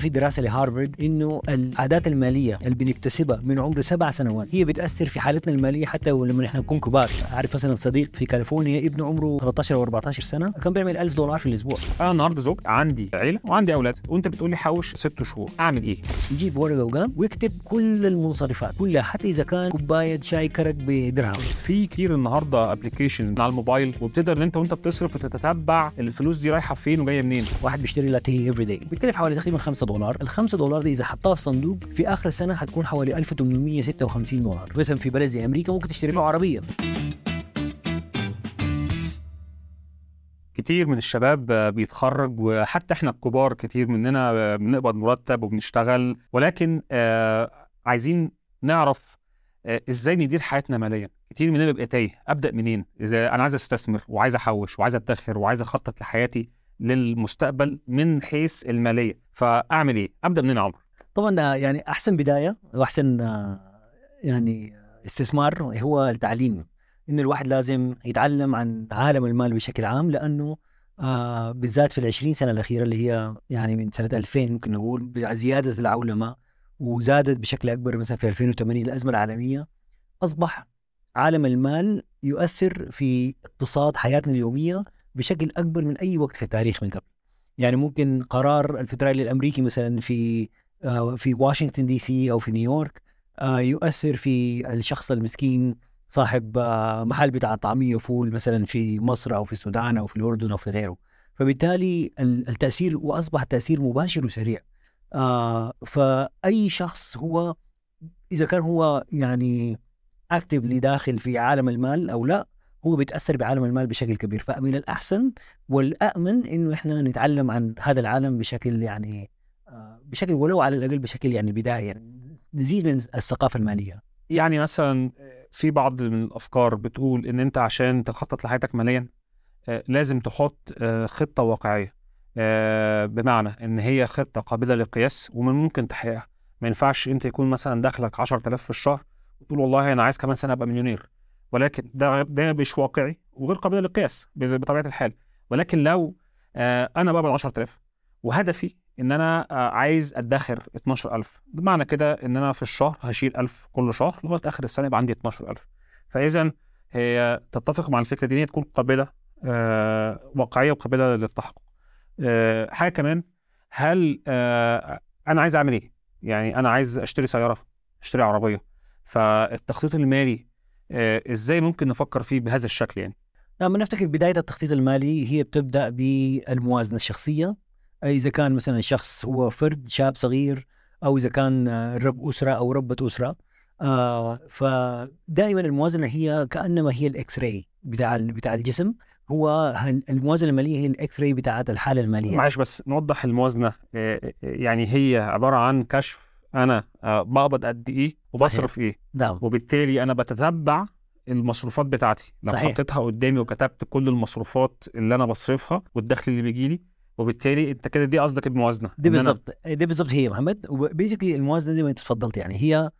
في دراسة لهارفارد إنه العادات المالية اللي بنكتسبها من عمر سبع سنوات هي بتأثر في حالتنا المالية حتى لما إحنا نكون كبار. اعرف مثلا صديق في كاليفورنيا ابنه عمره 13 أو 14 سنة كان بيعمل 1000 دولار في الأسبوع. أنا النهارده زوج عندي عيلة وعندي أولاد وأنت بتقول لي حوش ست شهور أعمل إيه؟ يجيب ورقة وقلم ويكتب كل المنصرفات كلها حتى إذا كان كوباية شاي كرك بدرهم. في كتير النهارده application على الموبايل وبتقدر إن أنت وأنت بتصرف وتتتبع الفلوس دي رايحة فين وجاية منين. واحد بيشتري latte every day بيتكلف حوالي تقريبا 5 دولار. ال 5 دولار دي إذا حطها في صندوق في آخر السنة حتكون حوالي 1856 دولار. مثلا في بلد زي أمريكا ممكن تشتري له عربية. كتير من الشباب بيتخرج وحتى إحنا الكبار كتير مننا بنقبض مرتب وبنشتغل ولكن آه، عايزين نعرف آه، إزاي ندير حياتنا ماليا. كتير مننا بيبقى تايه. أبدأ منين؟ إذا أنا عايز أستثمر وعايز أحوش وعايز أدخر وعايز أخطط لحياتي للمستقبل من حيث المالية. فأعمل إيه؟ أبدأ منين يا عمرو؟ طبعا يعني أحسن بداية وأحسن آه، يعني استثمار هو التعليم. انه الواحد لازم يتعلم عن عالم المال بشكل عام لأنه آه بالذات في العشرين سنة الأخيرة اللي هي يعني من سنة 2000 ممكن نقول بزياده العولمة وزادت بشكل أكبر مثلا في 2008 الأزمة العالمية أصبح عالم المال يؤثر في اقتصاد حياتنا اليومية بشكل أكبر من أي وقت في التاريخ من قبل. يعني ممكن قرار الفدرالي الأمريكي مثلا في آه، في واشنطن دي سي أو في نيويورك آه، يؤثر في الشخص المسكين صاحب آه، محل بتاع طعمية وفول مثلا في مصر أو في السودان أو في الأردن أو في غيره. فبالتالي ال- التأثير وأصبح تأثير مباشر وسريع. فأي شخص هو إذا كان هو يعني اكتفلي داخل في عالم المال أو لا هو بيتأثر بعالم المال بشكل كبير. فمن الأحسن والامن إنه إحنا نتعلم عن هذا العالم بشكل يعني آه، بشكل ولو على الأقل بشكل يعني بدائي. يعني نزيد من الثقافة المالية. يعني مثلا في بعض الأفكار بتقول إن أنت عشان تخطط لحياتك ماليا آه، لازم تحط آه، خطة واقعية. آه، بمعنى إن هي خطة قابلة للقياس ومن ممكن تحقيقها. ما ينفعش أنت يكون مثلا دخلك 10000 في الشهر وتقول والله أنا عايز كمان سنة أبقى مليونير. ولكن ده ده مش واقعي وغير قابل للقياس بطبيعة الحال. ولكن لو آه، أنا بقبل 10000 وهدفي إن أنا آه، عايز أدخر 12000 بمعنى كده إن أنا في الشهر هشيل 1000 كل شهر لغاية آخر السنة يبقى عندي 12000 فاذا هي تتفق مع الفكرة دي إن هي تكون قابلة آه، واقعية وقابلة للتحقق. حاجة كمان هل أنا عايز أعمل إيه؟ يعني أنا عايز أشتري سيارة أشتري عربية. فالتخطيط المالي إزاي ممكن نفكر فيه بهذا الشكل يعني؟ لما نفتكر بداية التخطيط المالي هي بتبدأ بالموازنة الشخصية أي إذا كان مثلا الشخص هو فرد شاب صغير أو إذا كان آه، رب أسرة أو ربة أسرة آه فدائما الموازنة هي كأنما هي الاكس راي بتاع بتاع الجسم. هو الموازنة المالية هي ال X-ray بتاعت الحالة المالية. معلش بس نوضح الموازنة آه، آه، يعني هي عبارة عن كشف أنا آه، بقبض قد إيه وبصرف إيه. نعم. وبالتالي أنا بتتبع المصروفات بتاعتي. لو صحيح. حطيتها قدامي وكتبت كل المصروفات اللي أنا بصرفها والدخل اللي بيجي لي. وبالتالي أنت كده دي قصدك الموازنة دي إن أنا- دي بالضبط هي محمد. و basically الموازنة زي ما أنت تفضلت يعني. هي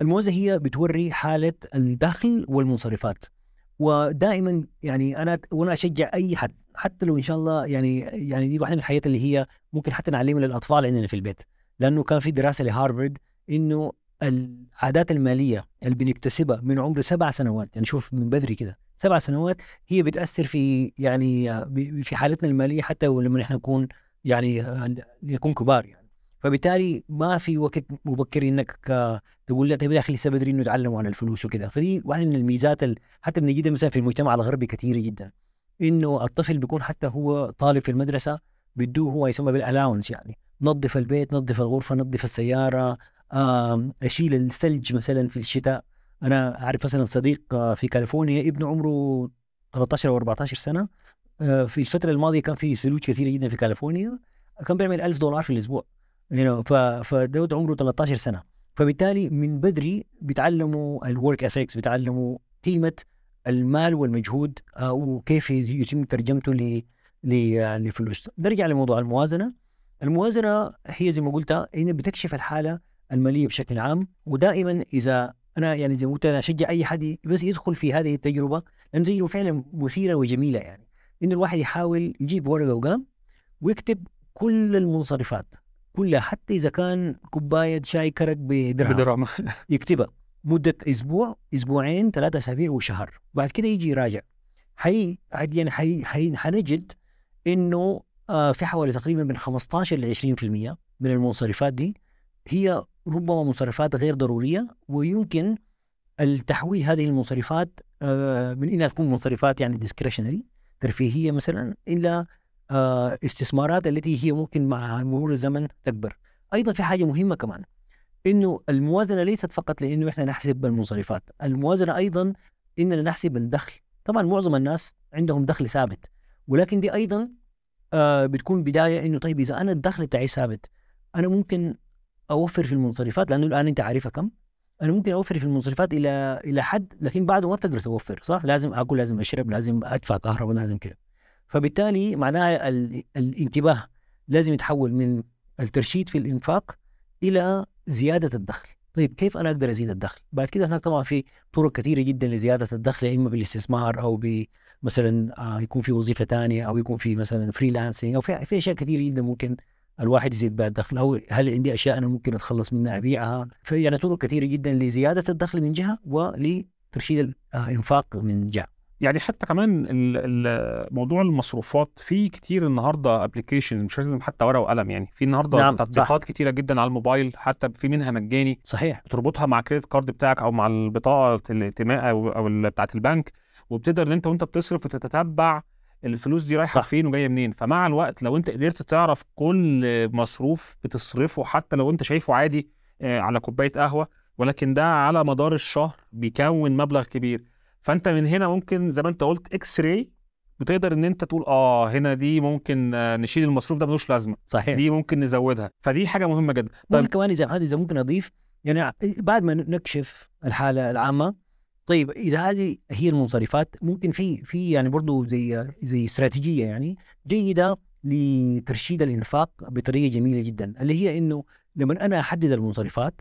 الموازنة هي بتوري حالة الدخل والمنصرفات. ودائما يعني أنا وأنا أشجع أي حد حتى لو إن شاء الله يعني يعني دي واحدة من الحاجات اللي هي ممكن حتى نعلمها للأطفال عندنا في البيت. لأنه كان في دراسة لهارفارد إنه العادات المالية اللي بنكتسبها من عمر سبع سنوات يعني شوف من بدري كده سبع سنوات هي بتأثر في يعني ب- في حالتنا المالية حتى لما نحن نكون يعني نكون كبار يعني. فبالتالي ما في وقت مبكر إنك آه، تقول لا طيب يا أخي لسه بدري إنه يتعلموا عن الفلوس وكذا فدي واحدة من الميزات ال- حتى بنجدها مثلا في المجتمع الغربي كثيره جدا إنه الطفل بيكون حتى هو طالب في المدرسة بيدوه هو يسمى بال allowance يعني. نظف البيت نظف الغرفة نظف السيارة أشيل الثلج مثلا في الشتاء. أنا أعرف مثلا صديق آه، في كاليفورنيا ابنه عمره 13 أو 14 سنة. آه، في الفترة الماضية كان في ثلوج كثيرة جدا في كاليفورنيا. كان بيعمل 1000 دولار في الأسبوع. ف فدود عمره 13 سنة. فبالتالي من بدري بيتعلموا الورك اثكس بيتعلموا قيمة المال والمجهود آه، وكيف يتم ترجمته لفلوس. نرجع لموضوع الموازنة. الموازنة هي زي ما قلت هي بتكشف الحالة المالية بشكل عام ودائما إذا أنا يعني زي ما قلت أنا أشجع أي حد بس يدخل في هذه التجربة لأن تجربة فعلا مثيرة وجميلة يعني. انه الواحد يحاول يجيب ورقة وقلم ويكتب كل المنصرفات كلها حتى إذا كان كوباية شاي كرك بدرهم. بدراما يكتبها. مدة أسبوع أسبوعين ثلاثة أسابيع وشهر. بعد كده يجي يراجع. حي يعني حي... حي... حنجد إنه في حوالي تقريبا من 15 ل 20% من المنصرفات دي. هي ربما مصرفات غير ضرورية ويمكن التحويل هذه المصرفات آه من إنها تكون مصرفات يعني ديسكريشنري ترفيهية مثلا إلى آه استثمارات التي هي ممكن مع مرور الزمن تكبر. أيضا في حاجة مهمة كمان إنه الموازنة ليست فقط لإنه إحنا نحسب المصرفات الموازنة أيضا إننا نحسب الدخل. طبعا معظم الناس عندهم دخل ثابت ولكن دي أيضا آه بتكون بداية إنه طيب إذا أنا الدخل بتاعي ثابت أنا ممكن أوفر في المنصرفات لأنه الآن أنت عارفها كم؟ أنا ممكن أوفر في المنصرفات إلى إلى حد لكن بعده ما بتقدر توفر صح؟ لازم أكل لازم أشرب لازم أدفع كهرباء لازم كده. فبالتالي معناها ال... الانتباه لازم يتحول من الترشيد في الإنفاق إلى زيادة الدخل. طيب كيف أنا أقدر أزيد الدخل؟ بعد كده هناك طبعا في طرق كثيرة جدا لزيادة الدخل يا إما بالاستثمار أو ب مثلا آه يكون في وظيفة ثانية أو يكون في مثلا فريلانسنج أو في في أشياء كثيرة جدا ممكن الواحد يزيد بها الدخل. أو هل عندي أشياء أنا ممكن أتخلص منها أبيعها؟ في يعني طرق كثيرة جدا لزيادة الدخل من جهة ولترشيد الإنفاق من جهة. يعني حتى كمان موضوع المصروفات في كتير النهارده applications مش لازم حتى ورقة وقلم يعني في النهارده نعم، تطبيقات كتيرة جدا على الموبايل حتى في منها مجاني. صحيح. بتربطها مع credit card بتاعك أو مع البطاقة الائتمان أو بتاعه البنك وبتقدر إن أنت وأنت بتصرف وتتتبع الفلوس دي رايحة. فين وجاية منين. فمع الوقت لو أنت قدرت تعرف كل مصروف بتصرفه حتى لو أنت شايفه عادي آه، على كوباية قهوة ولكن ده على مدار الشهر بيكون مبلغ كبير. فانت من هنا ممكن زي ما انت قلت إكس راي بتقدر ان انت تقول آه هنا دي ممكن آه، نشيل المصروف ده ملوش لازمة. صحيح. دي ممكن نزودها. فدي حاجة مهمة جدا. طيب كمان إذا إذا ممكن أضيف يعني بعد ما نكشف الحالة العامة طيب إذا هذه هي المنصرفات ممكن في في يعني برضه زي زي استراتيجية يعني جيدة لترشيد الإنفاق بطريقة جميلة جدا اللي هي إنه لما أنا أحدد المنصرفات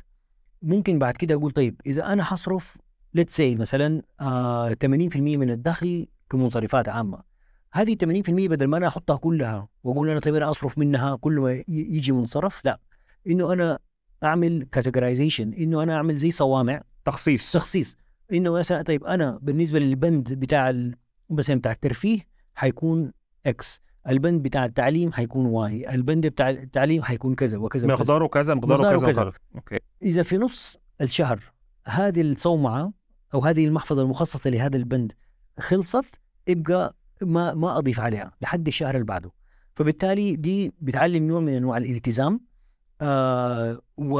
ممكن بعد كده أقول طيب إذا أنا حصرف let's say مثلا آه 80% من الدخل كمنصرفات عامة. هذه 80% بدل ما أنا أحطها كلها وأقول أنا طيب أنا أصرف منها كل ما يجي منصرف لا. إنه أنا أعمل categorization إنه أنا أعمل زي صوامع. تخصيص. تخصيص. إنه مثلا طيب أنا بالنسبة للبند بتاع مثلا بتاع الترفيه حيكون X البند بتاع التعليم حيكون Y البند بتاع التعليم حيكون كذا وكذا مقداره كذا مقداره كذا. okay. إذا في نص الشهر هذه الصومعة أو هذه المحفظة المخصصة لهذا البند خلصت يبقى ما ما أضيف عليها لحد الشهر اللي بعده. فبالتالي دي بتعلم نوع من أنواع الالتزام آه و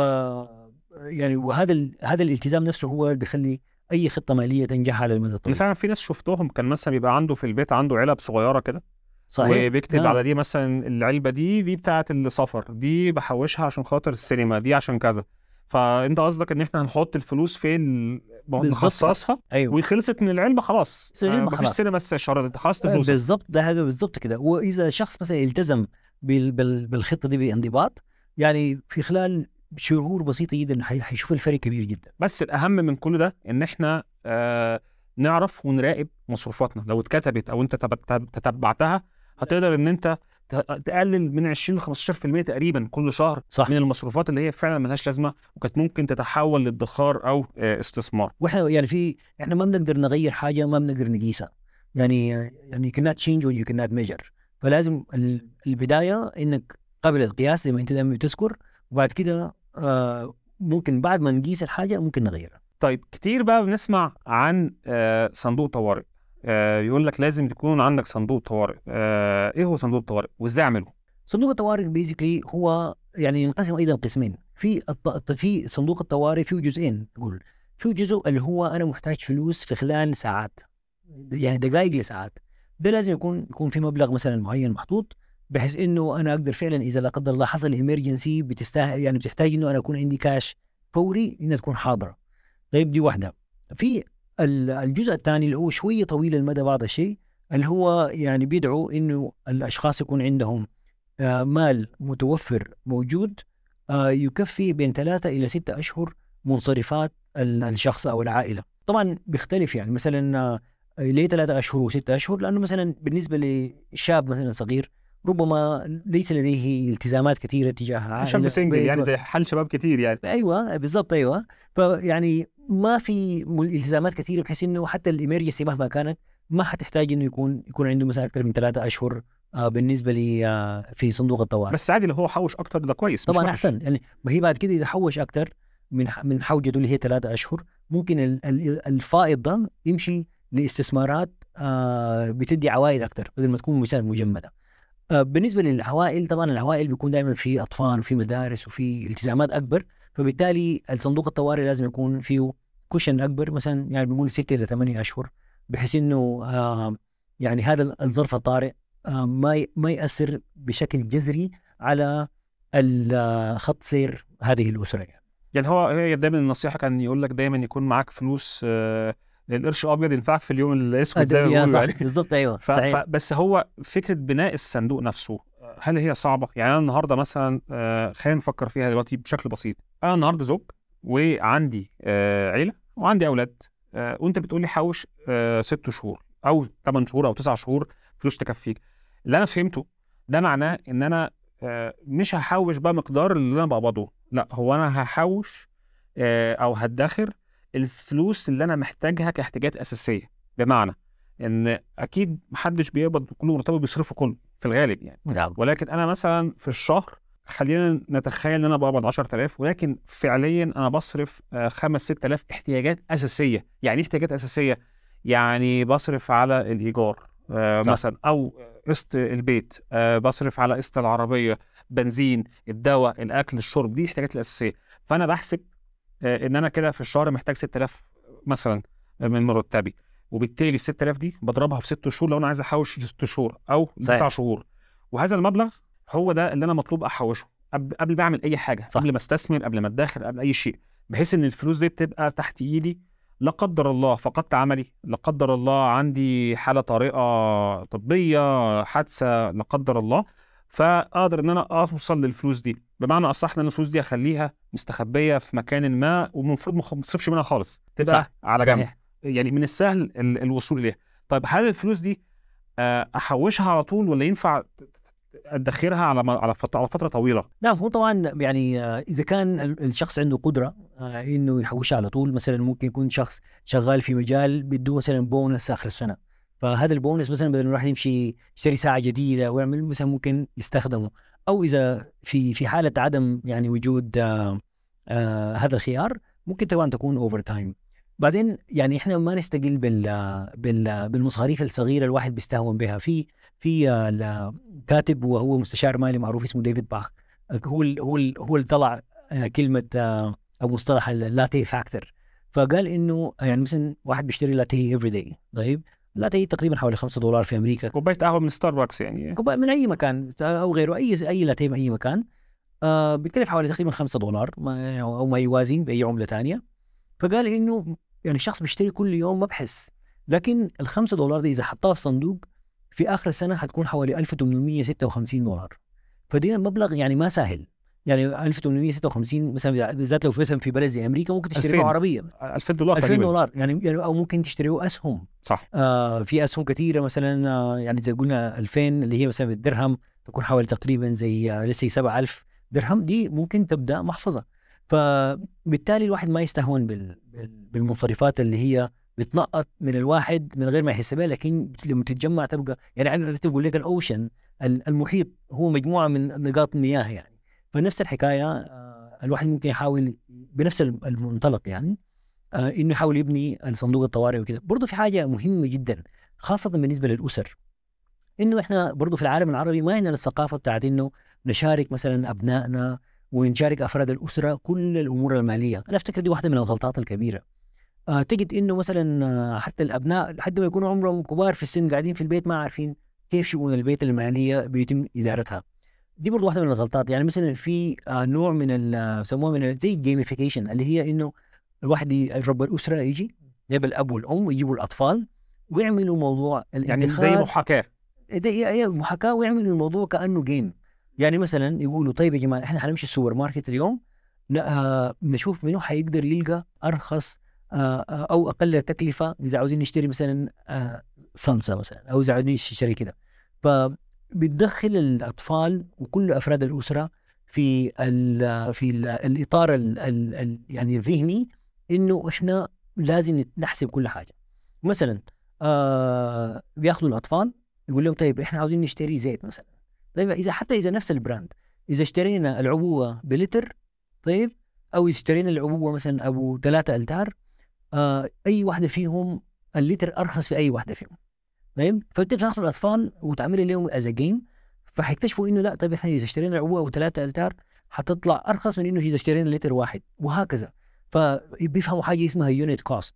يعني وهذا ال... هذا الالتزام نفسه هو اللي بيخلي أي خطة مالية تنجح على المدى الطويل. فعلا في ناس شفتهم كان مثلا بيبقى عنده في البيت عنده علب صغيرة كده صحيح. وبيكتب نعم. على دي مثلا العلبة دي دي بتاعة السفر دي بحوشها عشان خاطر السينما دي عشان كذا. فأنت قصدك إن إحنا هنحط الفلوس فين بالظبط. نخصصها؟ أيوه. وخلصت من العلبه خلاص. آه، مفيش. سينما الشهر أنت خلصت فلوسك. بالضبط ده هذا بالضبط كده. وإذا شخص مثلا التزم بال... بال... بالخطة دي بانضباط يعني في خلال شهور بسيطة جدا حيشوف الفرق كبير جدا. بس الأهم من كل ده إن إحنا آه نعرف ونراقب مصروفاتنا. لو اتكتبت أو أنت تب- تتبعتها هتقدر إن أنت تقلل من 20 ل 15% تقريبا كل شهر صح. من المصروفات اللي هي فعلا ملهاش لازمة وكانت ممكن تتحول لادخار أو آه، استثمار. وإحنا يعني في إحنا ما بنقدر نغير حاجة ما بنقدر نقيسها. يعني يعني you cannot change what you cannot measure. فلازم ال- البداية إنك قبل القياس زي ما أنت دائما بتذكر وبعد كده آه ممكن بعد ما نقيس الحاجة ممكن نغيرها. طيب كتير بقى بنسمع عن آه، صندوق طوارئ. آه، يقول لك لازم تكون عندك صندوق طوارئ. آه، إيه هو صندوق طوارئ؟ وإزاي أعمله؟ صندوق الطوارئ basically هو يعني ينقسم أيضا قسمين. في. في صندوق الطوارئ فيه جزئين نقول في جزء اللي هو أنا محتاج فلوس في خلال ساعات. يعني دقائق لساعات ده لازم يكون يكون في مبلغ مثلا معين محطوط بحيث إنه أنا أقدر فعلا إذا لا قدر الله حصل emergency بتستاهل يعني بتحتاج إنه أنا أكون عندي كاش فوري إنها تكون حاضرة. طيب دي واحدة. في الجزء الثاني اللي هو شوية طويل المدى بعض الشيء اللي هو يعني بيدعو إنه الأشخاص يكون عندهم آه، مال متوفر موجود آه، يكفي بين ثلاثة إلى ستة أشهر منصرفات ال- الشخص أو العائلة. طبعا بيختلف يعني مثلا آه، ليه ثلاثة أشهر وستة أشهر؟ لأنه مثلا بالنسبة لشاب مثلا صغير ربما ليس لديه التزامات كثيرة تجاه شاب سنجل يعني زي حال شباب كتير يعني. أيوه بالضبط أيوه. فيعني ما في التزامات كثيرة بحيث إنه حتى الإمرجنسي مهما كانت ما حتحتاج إنه يكون يكون عنده مثلا أكثر من ثلاثة أشهر آه بالنسبة لي آه في صندوق الطوارئ بس عادي لو هو حوش أكتر ده كويس مش طبعا وحش. أحسن يعني ما هي بعد كده إذا حوش أكثر من من حوجته اللي هي ثلاثة أشهر ممكن ال- ال- الفائض ده يمشي لاستثمارات آه بتدي عوائد أكثر بدل ما تكون مثلا مجمدة. بالنسبة للعوائل طبعا العوائل بيكون دائما في أطفال وفي مدارس وفي التزامات أكبر فبالتالي الصندوق الطوارئ لازم يكون فيه كوشن أكبر مثلا يعني بنقول ستة إلى ثمانية أشهر بحيث إنه آه يعني هذا الظرف الطارئ آه ما ما يأثر بشكل جذري على ال- خط سير هذه الأسرة يعني. يعني هو هي دايما النصيحة كان يقول لك دايما يكون معاك فلوس آه، القرش ابيض ينفعك في اليوم الأسود زي ما بيقولوا يعني بالضبط أيوه. صحيح. بس هو فكرة بناء الصندوق نفسه آه، هل هي صعبة؟ يعني أنا النهارده مثلا آه، خلينا نفكر فيها دلوقتي بشكل بسيط. أنا النهارده زوج وعندي آه، عيلة وعندي أولاد آه، وأنت بتقول لي حوش ست شهور أو ثمان شهور أو تسع شهور فلوس تكفيك. اللي أنا فهمته ده معناه إن أنا مش هحوش بقى مقدار اللي أنا بقبضه. لأ هو أنا هحوش أو هدخر الفلوس اللي أنا محتاجها كاحتياجات أساسية. بمعنى إن أكيد محدش بيقبض كل مرتبه بيصرفه كله. في الغالب يعني. نعم. ولكن أنا مثلا في الشهر خلينا نتخيل إن أنا بقبض 10000 ولكن فعليا أنا بصرف آه، 5 6000 احتياجات أساسية. يعني إيه احتياجات أساسية؟ يعني بصرف على الإيجار آه،. مثلا أو قسط البيت آه، بصرف على قسط العربية بنزين الدواء الأكل الشرب دي الاحتياجات الأساسية. فأنا بحسب آه، إن أنا كده في الشهر محتاج 6000 مثلا من مرتبي. وبالتالي ال 6000 دي بضربها في 6 شهور لو أنا عايز أحوش 6 شهور أو. 9 شهور وهذا المبلغ هو ده اللي أنا مطلوب أحوشه قبل ما أعمل أي حاجة صح. قبل ما أستثمر قبل ما أدخر قبل أي شيء بحيث إن الفلوس دي بتبقى تحت إيدي لا قدر الله فقدت عملي لا قدر الله عندي حالة طارئة طبية حادثة لا قدر الله فأقدر إن أنا أوصل للفلوس دي بمعنى أصح إن الفلوس دي أخليها مستخبية في مكان ما والمفروض ما أصرفش منها خالص تبقى صح. على جنب. يعني من السهل ال- الوصول إليها. طيب هل الفلوس دي آه، أحوشها على طول ولا ينفع أدخرها على على فترة طويلة؟ نعم هو طبعا يعني آه، إذا كان ال- الشخص عنده قدرة آه، إنه يحوشها على طول مثلا ممكن يكون شخص شغال في مجال بده مثلا بونس آخر السنة فهذا البونس مثلا بدل ما الواحد يمشي يشتري ساعة جديدة ويعمل مثلا ممكن يستخدمه. أو إذا في في حالة عدم يعني وجود آه آه هذا الخيار ممكن طبعا تكون overtime بعدين يعني إحنا ما نستقل بال بال بالمصاريف الصغيرة الواحد بيستهون بها. في في آه، كاتب وهو مستشار مالي معروف اسمه ديفيد باخ. هو ال هو ال هو اللي طلع آه، كلمة آه، أو مصطلح ال latte factor فقال إنه يعني مثلا واحد بيشتري latte every day طيب؟ لاتيه تقريبا حوالي 5 دولار في أمريكا. كوباية قهوة من ستاربكس يعني. كوباية من أي مكان أو غيره أي أي لاتيه من أي مكان. آه بيتكلف حوالي تقريبا 5 دولار ما أو ما يوازي بأي عملة ثانية فقال إنه يعني الشخص بيشتري كل يوم ما بحس لكن ال 5 دولار دي إذا حطها في صندوق في آخر السنة حتكون حوالي 1856 دولار. فدي مبلغ يعني ما سهل. يعني 1856 مثلا بالذات لو مثلا في بلد زي أمريكا ممكن تشتري 2000 له عربية. 2000 دولار 2000 تقريبا. دولار. يعني يعني أو ممكن تشتريه أسهم. صح. آه في أسهم كثيره مثلا آه يعني زي قلنا 2000 اللي هي مثلا الدرهم تكون حوالي تقريبا زي آه لسه 7000 درهم. دي ممكن تبدأ محفظة. فبالتالي الواحد ما يستهون بال- بال- بالمصاريفات اللي هي بتنقط من الواحد من غير ما يحس بها لكن لما تتجمع تبقى يعني أنا بقول لك الأوشن ال- المحيط هو مجموعة من نقاط مياه يعني. فنفس الحكاية آه، الواحد ممكن يحاول بنفس المنطلق يعني آه، إنه يحاول يبني صندوق الطوارئ وكذا برضه في حاجة مهمة جدا خاصة بالنسبة للأسر إنه إحنا برضه في العالم العربي ما عندنا الثقافة بتاعت إنه نشارك مثلا أبنائنا ونشارك أفراد الأسرة كل الأمور المالية. أنا أفتكر دي واحدة من الغلطات الكبيرة. آه تجد إنه مثلا آه، حتى الأبناء لحد ما يكونوا عمرهم كبار في السن قاعدين في البيت ما عارفين كيف شؤون البيت المالية بيتم إدارتها. دي برضه واحدة من الغلطات. يعني مثلا في آه نوع من يسموها من ال- زي الجيميفيكيشن اللي هي إنه الواحد رب الأسرة يجي جاب الأب والأم ويجيبوا الأطفال ويعملوا موضوع يعني زي. محاكاة. هي هي محاكاة ويعملوا الموضوع كأنه game يعني مثلا يقولوا طيب يا جماعة إحنا حنمشي السوبر ماركت اليوم ن- آه، نشوف منو حيقدر يلقى أرخص آه، آه، أو أقل تكلفة إذا عاوزين نشتري مثلا صلصه مثلا أو إذا عاوزين نشتري كده. بتدخل الأطفال وكل أفراد الأسرة في ال في ال الإطار ال ال ال يعني الذهني إنه إحنا لازم نحسب كل حاجة. مثلا آه بياخذوا الأطفال يقول لهم طيب إحنا عاوزين نشتري زيت مثلا. طيب إذا حتى إذا نفس ال brand إذا اشترينا العبوة بلتر طيب أو اشترينا العبوة مثلا أبو ثلاثة ألتار آه أي واحدة فيهم اللتر أرخص في أي واحدة فيهم. طيب فانت بتاخذ الأطفال وتعملي لهم as game فحيكتشفوا إنه لا طيب إحنا إذا اشترينا العبوة أبو ثلاثة ألتار حتطلع أرخص من إنه إذا اشترينا لتر واحد وهكذا. فبيفهموا حاجة اسمها unit cost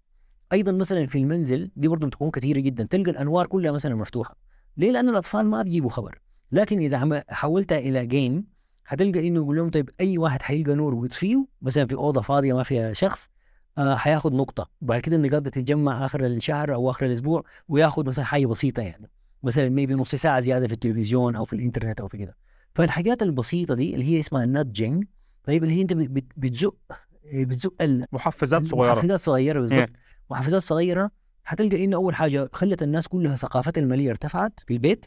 أيضا مثلا في المنزل دي برضه بتكون كثيره جدا تلقى الأنوار كلها مثلا مفتوحة. ليه؟ لأن الأطفال ما بيجيبوا خبر. لكن إذا حولتها إلى game حتلقى إنه يقول لهم طيب أي واحد حيلقى نور ويطفيه؟ مثلا في أوضة فاضية ما فيها شخص آه حياخد نقطة. وبعد كده النقاط تتجمع آخر الشهر أو آخر الأسبوع وياخد مثلا حاجة بسيطة يعني. مثلا ميبي نص ساعة زيادة في التلفزيون أو في الإنترنت أو في كده. فالحاجات البسيطة دي اللي هي اسمها نادجينج طيب اللي هي أنت بتزق بتزق محفزات صغيرة. محفزات صغيرة بالضبط. محفزات صغيرة حتلقى إنه أول حاجة خلت الناس كلها ثقافتها المالية ارتفعت في البيت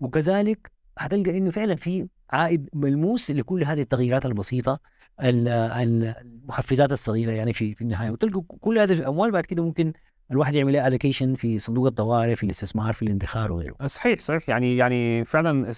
وكذلك حتلقى إنه فعلا في عائد ملموس لكل هذه التغييرات البسيطة المحفزات الصغيرة يعني في في النهاية. وتلقى كل هذه الاموال بعد كده ممكن الواحد يعمل لها allocation في صندوق الطوارئ في الاستثمار في الادخار وغيره. صحيح صحيح. يعني يعني فعلا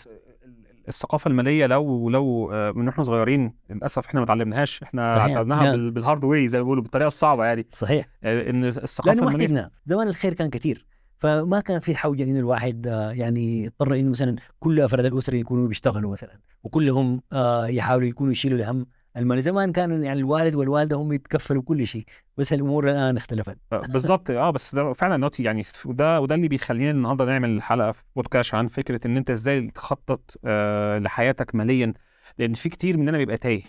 الثقافة المالية لو لو آه، من إحنا صغيرين للأسف إحنا ما اتعلمناهاش إحنا اتعلمناها يعني. بال hard way زي ما بيقولوا بالطريقة الصعبة يعني. صحيح. آه، إن الثقافة المالية زمان الخير كان كثير فما كان في حوجة إنه الواحد آه، يعني اضطر إنه مثلا كل أفراد الأسرة يكونوا بيشتغلوا مثلا وكلهم يحاولوا يكونوا يشيلوا الهم المالي زمان كان يعني الوالد والوالدة هم يتكفلوا كل شيء بس الأمور الآن اختلفت. بالظبط آه بس ده فعلا نوتي يعني وده وده اللي بيخلينا النهارده نعمل حلقة في بودكاست عن فكرة إن أنت إزاي تخطط آه لحياتك ماليا لأن في كتير مننا بيبقى تايه.